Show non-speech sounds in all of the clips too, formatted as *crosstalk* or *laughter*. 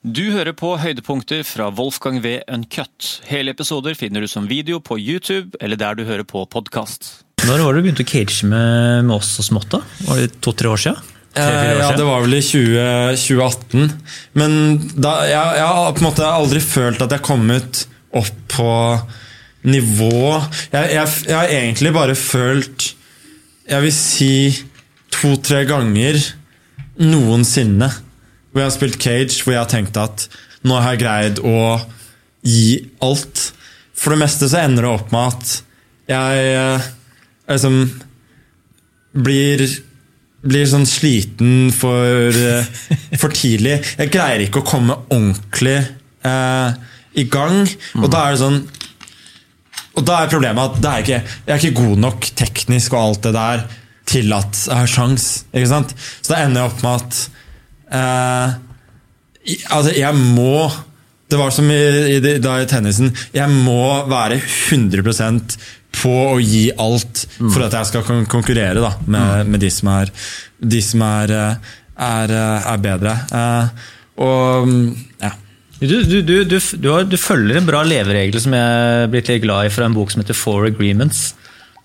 Du hører på høydepunkter fra Wolfgang V. Uncut. Hele episoder finner du som video på YouTube eller der du hører på podkast. Når var det du begynte å cage med, med oss så smått? da? Var det to-tre år siden? Eh, ja, det var vel i 20, 2018. Men da, jeg, jeg har på en måte aldri følt at jeg har kommet opp på nivå jeg, jeg, jeg har egentlig bare følt Jeg vil si to-tre ganger noensinne hvor jeg har spilt cage, hvor jeg har tenkt at nå har jeg greid å gi alt. For det meste så ender det opp med at jeg liksom blir blir sånn sliten for, eh, for tidlig. Jeg greier ikke å komme ordentlig eh, i gang. Og da er det sånn Og da er problemet at er ikke, jeg er ikke god nok teknisk og alt det der til at jeg har sjans. Ikke sant? Så da ender jeg opp med at eh, Altså, jeg må Det var som i, i, da i tennisen. Jeg må være 100% på å gi alt for at jeg skal kon- konkurrere da, med, med de som er, de som er, eh, er, eh, er bedre. Eh, og mm, ja. Du, du, du, du, du, har, du følger en bra leveregel som jeg blitt litt glad i fra en bok som heter Four Agreements.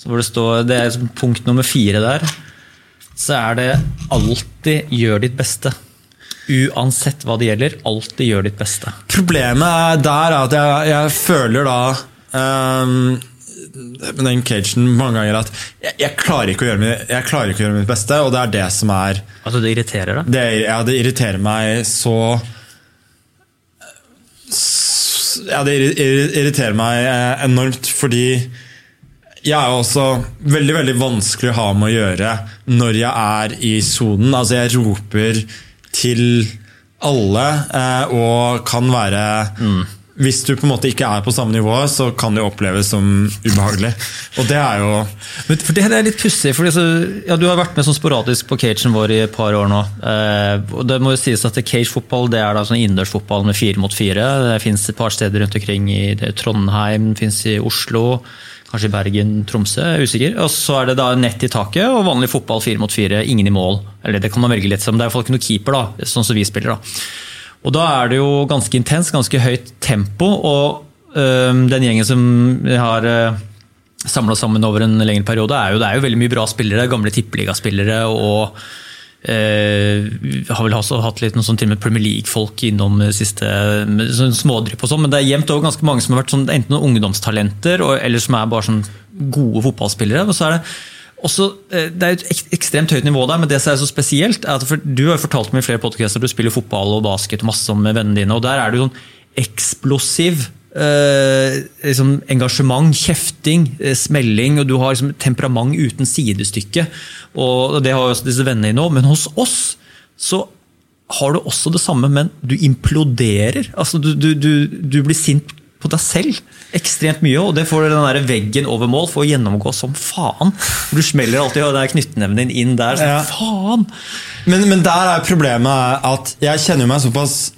Så hvor det, står, det er punkt nummer fire der. Så er det alltid gjør ditt beste. Uansett hva det gjelder, alltid gjør ditt beste. Problemet er der at jeg, jeg føler da um, den cagen mange ganger at jeg, jeg, klarer ikke å gjøre mitt, jeg klarer ikke å gjøre mitt beste, og det er det som er Altså, det irriterer deg. Det, ja, det irriterer meg så Ja, det irri- irri- irriterer meg eh, enormt, fordi jeg er også veldig veldig vanskelig å ha med å gjøre når jeg er i sonen. Altså, jeg roper til alle og kan være Hvis du på en måte ikke er på samme nivå, så kan det oppleves som ubehagelig. Og det er jo Men for det er litt pussig. ja, Du har vært med sånn sporadisk på cagen vår i et par år nå. Eh, og det må jo sies at Cage-fotball det er da sånn innendørsfotball med fire mot fire. Det fins et par steder rundt omkring i Trondheim, det fins i Oslo, kanskje Bergen, Tromsø. jeg er usikker. Og så er det da nett i taket og vanlig fotball fire mot fire. Ingen i mål. Eller det kan man velge litt som. Det er i hvert fall ikke noe keeper, da, sånn som vi spiller. da. Og da er det jo ganske intens, ganske høyt tempo. Og øhm, den gjengen som har øh, samla sammen over en lengre periode, er jo, det er jo veldig mye bra spillere. Gamle tippeligaspillere og øh, har vel også hatt litt noe sånn til og med Premier League-folk innom det siste. Sånn smådrypp og sånn, men det er jevnt over ganske mange som har vært sånn, enten noen ungdomstalenter og, eller som er bare sånn gode fotballspillere. Og så er det også, eh, det er et ek- ekstremt høyt nivå der, men det som er så spesielt er at for, Du har jo fortalt meg i flere podkaster du spiller fotball og basket masse med vennene dine, og der er du sånn eksplosiv eh, liksom engasjement, kjefting, eh, smelling, og du har liksom temperament uten sidestykke. Og Det har også disse vennene dine òg, men hos oss så har du også det samme, men du imploderer. Altså, du, du, du, du blir sint på deg selv ekstremt mye, og det får den der veggen over mål for å gjennomgå som faen. Du smeller alltid og det er knyttneven din inn der. Sånn, Ja. Faen! Men, men der er problemet at jeg kjenner meg såpass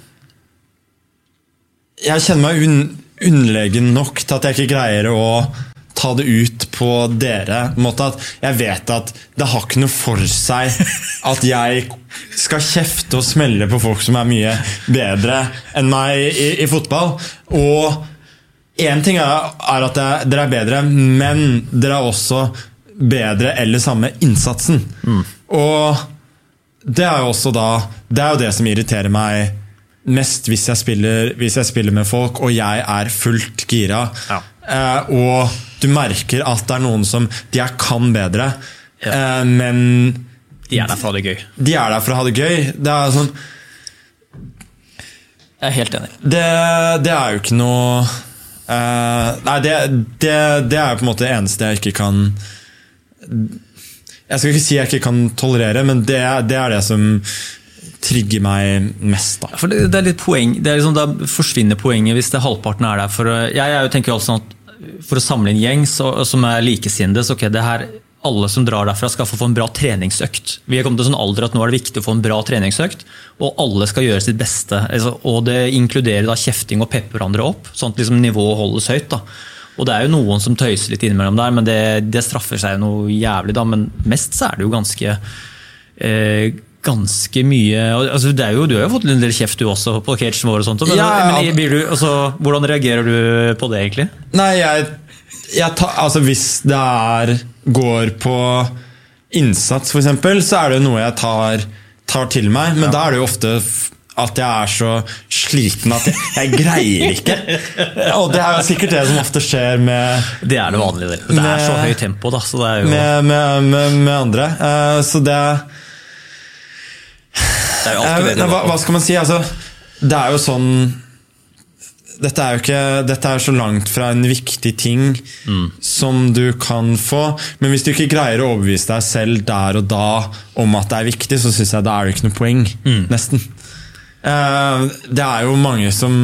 Jeg kjenner meg un, underlegen nok til at jeg ikke greier å ta det ut på dere. Måte at jeg vet at det har ikke noe for seg at jeg skal kjefte og smelle på folk som er mye bedre enn meg i, i fotball. Og én ting er, er at jeg, dere er bedre, men dere er også bedre eller samme innsatsen. Og det er jo også da Det er jo det som irriterer meg mest hvis jeg spiller, hvis jeg spiller med folk og jeg er fullt gira. Ja. Eh, og du merker at det er noen som De er kan bedre, Ja. eh, men De er der for å ha det gøy. de er der for å ha det gøy. Det er sånn Jeg er helt enig. Det, det er jo ikke noe eh, Nei, det, det, det er på en måte det eneste jeg ikke kan Jeg skal ikke si jeg ikke kan tolerere, men det, det er det som trigger meg mest. da. For det, det er litt poeng, det er liksom, Da forsvinner poenget hvis det halvparten er der for Jeg, jeg tenker jo sånn at for å samle en gjeng så, som er likesinnede, så okay, det her alle som drar derfra skal få få en bra treningsøkt. Vi er kommet til en sånn alder at nå er det viktig å få en bra treningsøkt, og alle skal gjøre sitt beste. Altså, og det inkluderer da kjefting og peppe hverandre opp, sånn at liksom nivået holdes høyt. da. Og det er jo noen som tøyser litt innimellom der, men det, det straffer seg noe jævlig, da. Men mest så er det jo ganske eh, ganske mye altså, det jo, Du har jo fått en del kjeft du også på cagen vår, og sånt, men, Ja, ja. men blir du, altså, hvordan reagerer du på det, egentlig? Nei, jeg, jeg ta, altså Hvis det er går på innsats, eksempel, så er det jo noe jeg tar, tar til meg. Men da er det jo ofte at jeg er så sliten at jeg, jeg greier ikke. *laughs* Og det er jo sikkert det som ofte skjer med, Det er det vanlige. Det, det er så høyt tempo, da. Så det er jo med, med, med, med andre. Uh, så det det er jo Eh, alltid det. hva, hva skal man si? Altså, det er jo sånn dette er jo ikke, dette er så langt fra en viktig ting som du kan få. Men hvis du ikke greier å overbevise deg selv der og da om at det er viktig, så syns jeg da er det ikke noe poeng. Nesten. Uh, det er jo mange som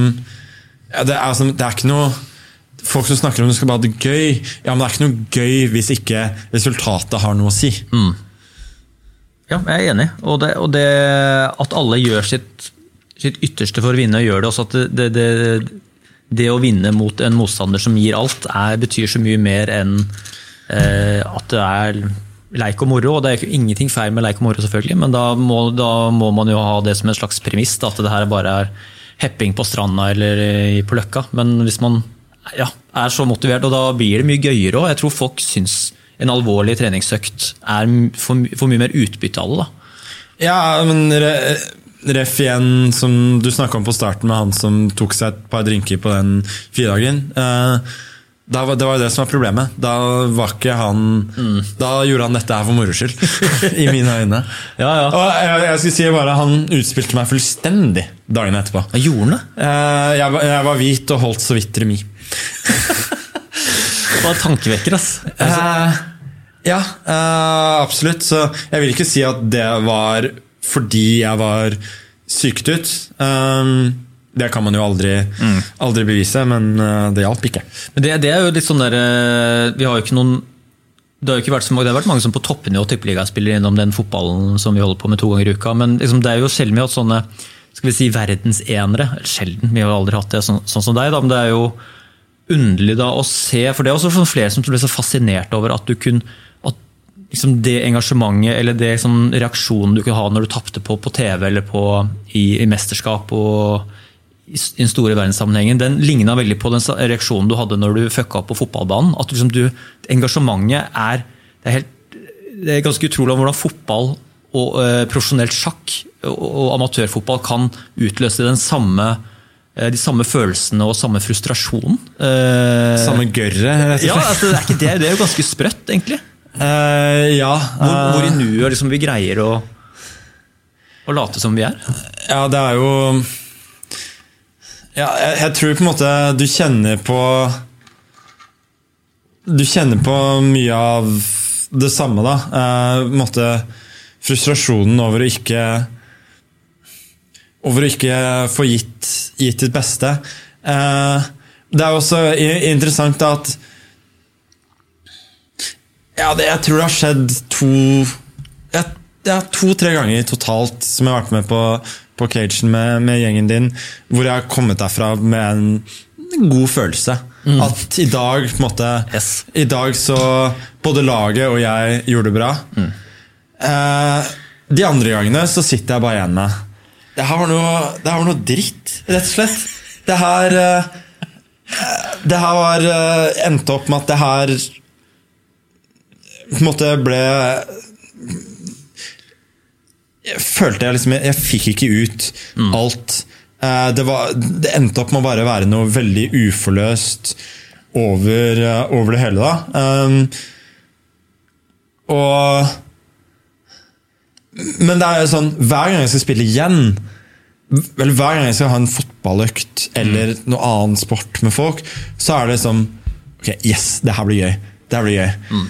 ja, det, er, det er ikke noe Folk som snakker om du skal bare ha det gøy. Ja, men det er ikke noe gøy hvis ikke resultatet har noe å si. Ja, jeg er enig. Og det, og det at alle gjør sitt, sitt ytterste for å vinne, og gjør det også at det, det, det, å vinne mot en motstander som gir alt, er, betyr så mye mer enn eh, at det er leik og moro. Og det er ingenting feil med leik og moro, selvfølgelig, men da må, da må man jo ha det som en slags premiss. Da, at det her bare er hepping på stranda eller på Løkka. Men hvis man ja, er så motivert, og da blir det mye gøyere òg. Jeg tror folk syns en alvorlig treningsøkt er for, for mye mer utbytte av det. da. Ja, men re, ref igjen, som du snakka om på starten, med han som tok seg et par drinker på den fridagen. Eh, da var, det var jo det som var problemet. Da var ikke han Da gjorde han dette her for moro skyld. *laughs* I mine øyne. Ja, ja. Og jeg, jeg skulle si bare Han utspilte meg fullstendig dagen etterpå. Ja, Gjorde han det? Jeg, jeg, var- jeg var hvit og holdt så vidt remis. *laughs* Det var tankevekker, ass. Eh, ja, uh, absolutt. Så jeg vil ikke si at det var fordi jeg var syket ut. Um, det kan man jo aldri, aldri bevise, men uh, det hjalp ikke. Men det, det er jo litt sånn der eh, Vi har jo ikke noen det har jo ikke vært så mange, det har vært mange som på toppnivå tippeliga spiller innom den fotballen som vi holder på med to ganger i uka, men liksom, det er jo sjelden vi har hatt sånne skal vi si, verdensenere. Sjelden, vi har aldri hatt det sånn, sånn som deg, da, men det er jo underlig da å se, for det er også flere som ble så fascinert over at du kunne liksom det engasjementet eller det sånn reaksjonen du kunne ha når du tapte på, på TV eller på, i, i mesterskap og i i den store verdenssammenhengen, den ligna veldig på den reaksjonen du hadde når du fucka opp på fotballbanen. At liksom du, engasjementet er det er, helt, det er ganske utrolig om hvordan fotball og eh, profesjonelt sjakk og, og amatørfotball kan utløse den samme, eh, de samme følelsene og samme frustrasjonen. Eh, Samme gørre, rett og ja, altså, det, er ikke det, det er jo ganske sprøtt, egentlig. Eh, ja, Hvor, eh, hvor i nuet liksom, vi greier å, å late som vi er. ja, det er jo ja, jeg, jeg tror på en måte du kjenner på Du kjenner på mye av det samme, da. Eh, måte frustrasjonen over å ikke Over å ikke få gitt, gitt ditt beste. Eh, det er også interessant at Ja, det, jeg tror det har skjedd to ja, To-tre ganger totalt som jeg har vært med på, på cagen med, med gjengen din, hvor jeg har kommet derfra med en, god følelse. At i dag på en måte Yes. I dag så både laget og jeg gjorde det bra. Eh, de andre gangene så sitter jeg bare igjen med Det her var noe, det var noe dritt, rett og slett. Det her eh, Det her var eh, endte opp med at det her på en måte ble jeg følte jeg liksom Jeg fikk ikke ut alt. Eh, Det, var, det endte opp med å bare være noe veldig uforløst over, eh, over det hele, da. Um, og Men det er jo sånn Hver gang jeg skal spille igjen, eller hver gang jeg skal ha en fotballøkt eller noe annen sport med folk, så er det sånn Ok, yes, det her blir gøy. Det blir gøy. Mm.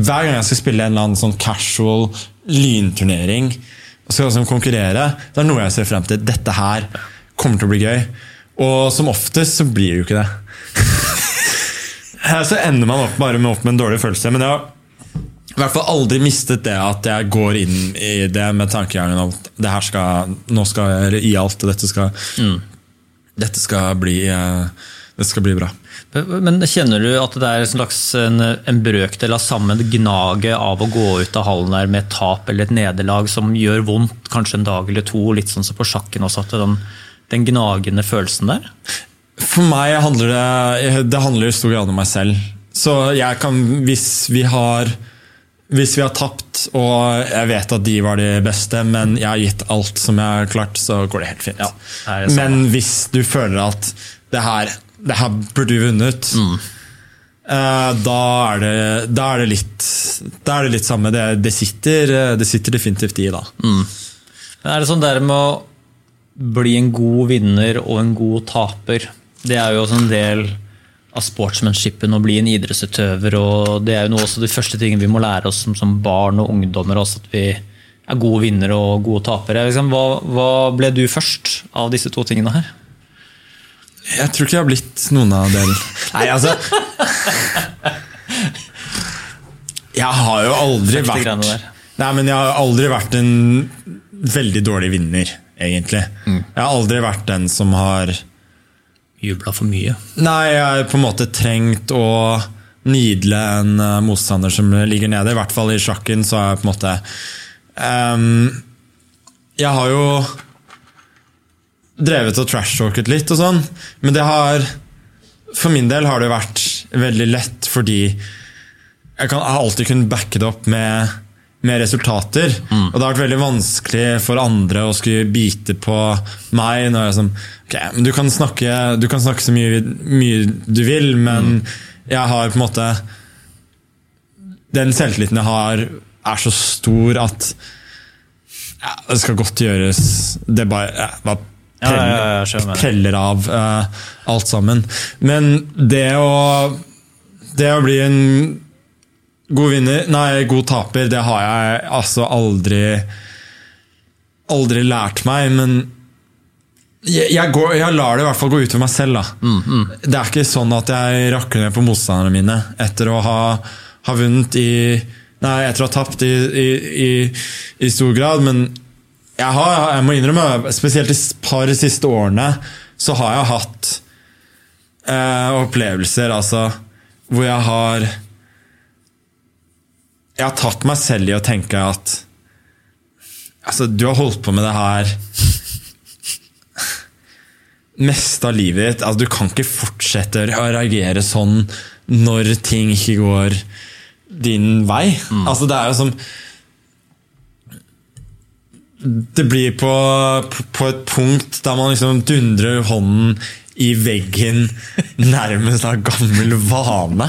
Hver gang jeg skal spille en eller annen sånn casual lynturnering, og skal liksom konkurrere, det er noe jeg ser frem til. Dette her kommer til å bli gøy. Og som oftest så blir det jo ikke det. *laughs* så ender man opp bare med, opp med en dårlig følelse. Men jeg har i hvert fall aldri mistet det at jeg går inn i det med tankegangen om at det her skal, nå skal jeg gi alt, og dette skal, dette skal bli, eh, det skal bli bra. Men kjenner du at det er en slags en, en brøkdel av samme gnaget av å gå ut av hallen der med et tap eller et nederlag som gjør vondt kanskje en dag eller to, litt sånn som på sjakken også, at den, den gnagende følelsen der? For meg handler det Det handler i stor grad om meg selv. Så jeg kan, hvis vi har hvis vi har tapt, og jeg vet at de var de beste, men jeg har gitt alt som jeg har klart, så går det helt fint. Ja, det men hvis du føler at det her, det her burde vi vunnet, mm. uh, da, er det, da, er det, litt Da er det litt samme. Det, det, sitter, det sitter, definitivt i, da. Mm. Er det sånn der med å bli en god vinner og en god taper? Det er jo også en del av sportsmanshipen å bli en idrettsutøver. og Det er jo noe også de første tingene vi må lære oss som, som barn og ungdommer. også At vi er gode vinnere og gode tapere. Liksom, hva, hva, ble du først av disse to tingene her? Jeg tror ikke jeg har blitt noen av delene. Nei, altså Jeg har jo aldri vært Nei, men jeg har aldri vært en veldig dårlig vinner, egentlig. Mm. Jeg har aldri vært den som har jubla for mye? Nei, jeg har på en måte trengt å nidle en eh, motstander som ligger nede. I hvert fall i sjakken så er jeg på en måte um, Jeg har jo drevet og trash-talket litt og sånn, men det har For min del har det vært veldig lett fordi jeg, kan, alltid kunnet backe det opp med med resultater. Mm. Og det har vært veldig vanskelig for andre å skulle bite på meg. når jeg sånn, ok, Du kan snakke, du kan snakke så mye, mye, du vil, men mm. jeg har på en måte Den selvtilliten jeg har, er så stor at ja, det skal godt gjøres. Det bare, ja, bare preller, ja, preller av uh, alt sammen. Men det å, det å bli en God vinner, nei, god taper, det har jeg altså aldri Aldri lært meg, men jeg, jeg, går, jeg lar det i hvert fall gå utover meg selv. Mm, mm. Det er ikke sånn at jeg rakker ned på motstanderne mine etter å ha, ha vunnet i Nei, etter å ha tapt i, i, i, i stor grad, men jeg, har, jeg må innrømme, spesielt de par siste årene, så har jeg hatt eh, opplevelser altså, hvor jeg har jeg har tatt meg selv i å tenke at Altså, du har holdt på med det her meste av livet ditt. Altså, du kan ikke fortsette å reagere sånn når ting ikke går din vei. Mm. Altså, det er jo som Det blir på, på et punkt der man liksom dundrer hånden i veggen nærmest av gammel vane.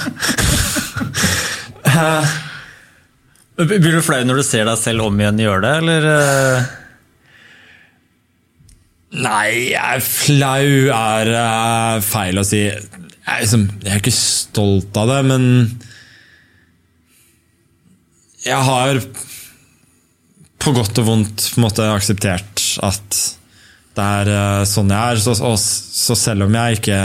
Blir du flau når du ser deg selv om igjen gjøre det, eller? Eh? Nei, flau er uh, feil å si. Jeg er, liksom, jeg er, ikke stolt av det, men jeg har på godt og vondt på en måte akseptert at det er uh, sånn jeg er. Så, og, så, selv om jeg ikke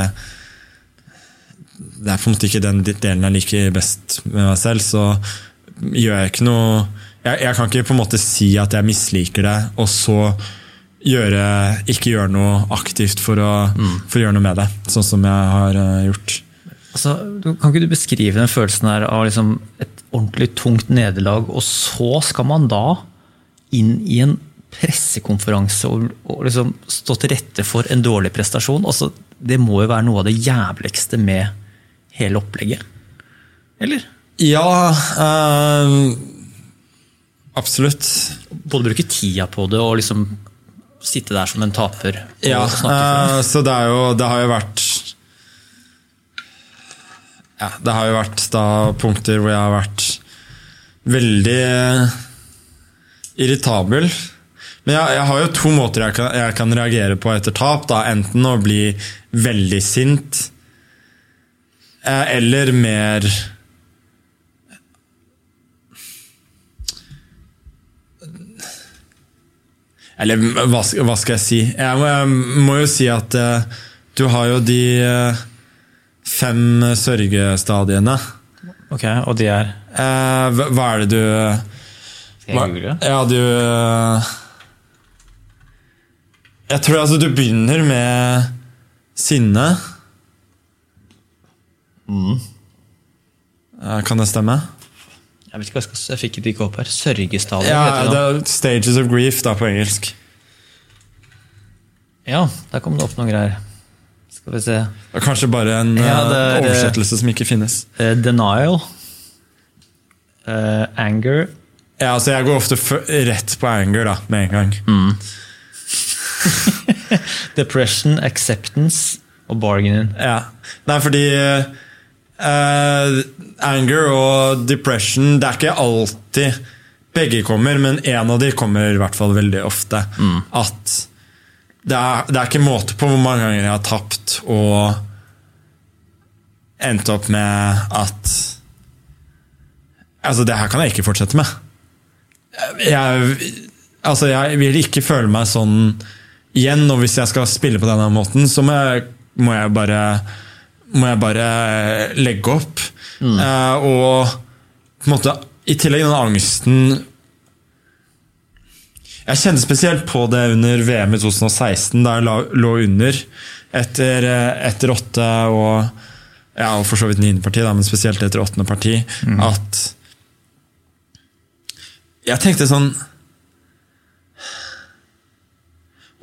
Det er på en måte ikke den delen jeg liker best med meg selv, så gjør jeg ikke noe jeg, jeg, kan ikke på en måte si at jeg misliker det, og så gjøre, ikke gjøre noe aktivt for å, mm. for å, gjøre noe med det. Sånn som jeg har uh, gjort. Altså, kan ikke du beskrive den følelsen her av liksom et ordentlig tungt nederlag, og så skal man da inn i en pressekonferanse og, og liksom stå til rette for en dårlig prestasjon? Altså, det må jo være noe av det jævligste med hele opplegget? Eller? Ja øh, Absolutt. Både bruke tida på det og liksom sitte der som en taper. Ja, øh, så det, jo, det har jo vært ja, Det har jo vært da punkter hvor jeg har vært veldig irritabel. Men jeg, jeg, har jo to måter jeg kan, jeg kan, reagere på etter tap. Da. Enten å bli veldig sint, eh, eller mer Eller hva, hva, skal jeg si? Jeg må, jeg må jo si at uh, du har jo de uh, fem sørgestadiene. Ok, Og de er? Hva, hva, er det du Skal jeg google? Ja, du Jeg tror altså du begynner med sinne. Mm. Kan det stemme? Jeg vet ikke hva jeg skal Jeg fikk det ikke opp her. Sørgestadiet Ja, det det. er Stages of Grief da på engelsk. Ja, der kom det opp noen greier. Skal vi se. Det er kanskje bare en Ja, eh, er- oversettelse som ikke finnes. Uh, denial. Uh, anger. Ja, altså Jeg går ofte f rett på anger da, med en gang. *laughs* Depression, acceptance og bargaining. Ja. Nei, fordi uh, anger og depression Det er ikke alltid begge kommer, men én av de kommer i hvert fall veldig ofte. At det er, det er ikke måte på hvor mange ganger jeg har tapt og endt opp med at Altså, det her kan jeg ikke fortsette med. Jeg, altså, jeg vil ikke føle meg sånn igjen, og hvis jeg skal spille på denne måten, så må jeg, må jeg bare må jeg bare legge opp. Eh, og på en måte, i tillegg den angsten Jeg kjente spesielt på det under VM i 2016, da jeg la, lå under etter, eh, etter åtte og ja, og for så vidt niende parti, da, men spesielt etter åttende parti, at jeg tenkte sånn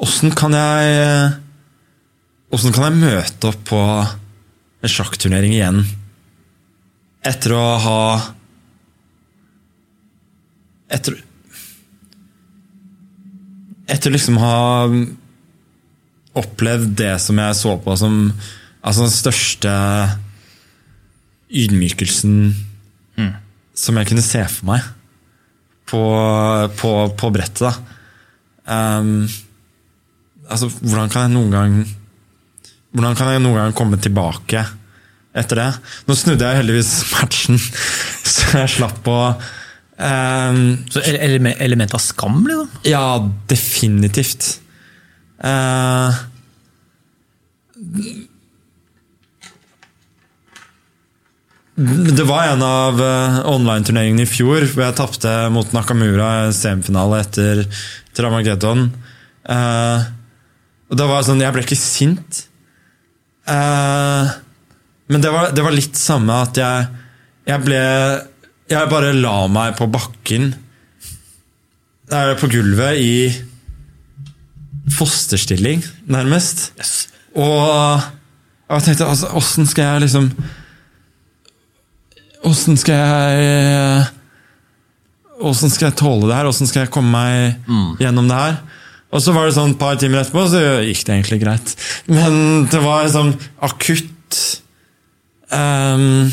Åssen kan jeg Åssen kan jeg møte opp på en sjakkturnering igjen? Etter å ha Etter Etter liksom ha opplevd det som jeg så på som altså den største ydmykelsen som jeg kunne se for meg på, på, på brettet. da. Um, altså, hvordan kan jeg noen gang Hvordan kan jeg noen gang komme tilbake etter det? Nå snudde jeg heldigvis matchen, *laughs* så jeg slapp å Um, Så ele- ele- element av skam, liksom? Ja, definitivt. Eh, det var en av eh, online-turneringene i fjor hvor jeg tapte mot Nakamura i semifinale etter, Armageddon. Eh, og da var det sånn, Jeg ble ikke sint. Uh, men det var, det var litt samme at jeg, jeg ble Jeg bare la meg på bakken der på gulvet i fosterstilling, nærmest. Og jeg tenkte altså, åssen skal jeg liksom Åssen skal jeg Åssen skal jeg tåle det her? Åssen skal jeg komme meg gjennom det her? Og så var det sånn et par timer etterpå, så gikk det egentlig greit. Men det var sånn akutt um,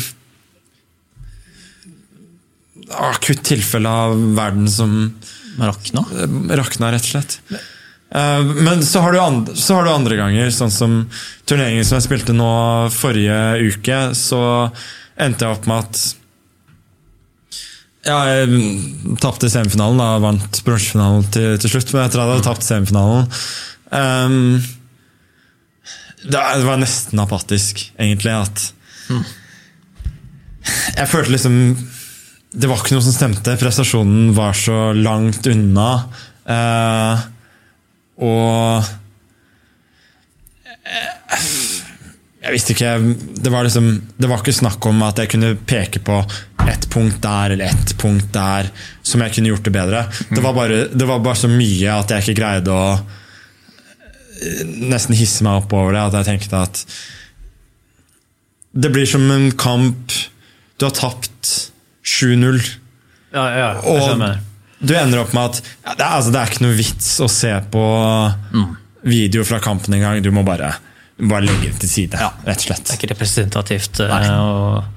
Akutt tilfelle av verden som Rakna? rakna, rett og slett. Eh, Men så har, du andre, så har du andre ganger, sånn som turneringen som jeg spilte nå forrige uke, så endte jeg opp med at ja, jeg tapte semifinalen, da vant bronsefinalen til, til slutt. Men etter at jeg hadde tapt semifinalen um, det, var- nesten apatisk, egentlig. At Jeg følte liksom det var ikke noe som stemte. Prestasjonen var så langt unna. Uh, og eh, Jeg visste ikke det var, liksom, det var ikke snakk om at jeg kunne peke på ett punkt der eller ett punkt der som jeg kunne gjort det bedre. Det var bare, det var bare så mye at jeg ikke greide å eh, nesten hisse meg opp over det. At jeg tenkte at det blir som en kamp Du har tapt 7-0. Ja, ja, jeg Og skjønner. du ender opp med at ja, det, er, altså, det er ikke noe vits å se på video fra kampen engang. Du må bare, bare legge det til side, rett og slett. Det er ikke representativt. Nei. og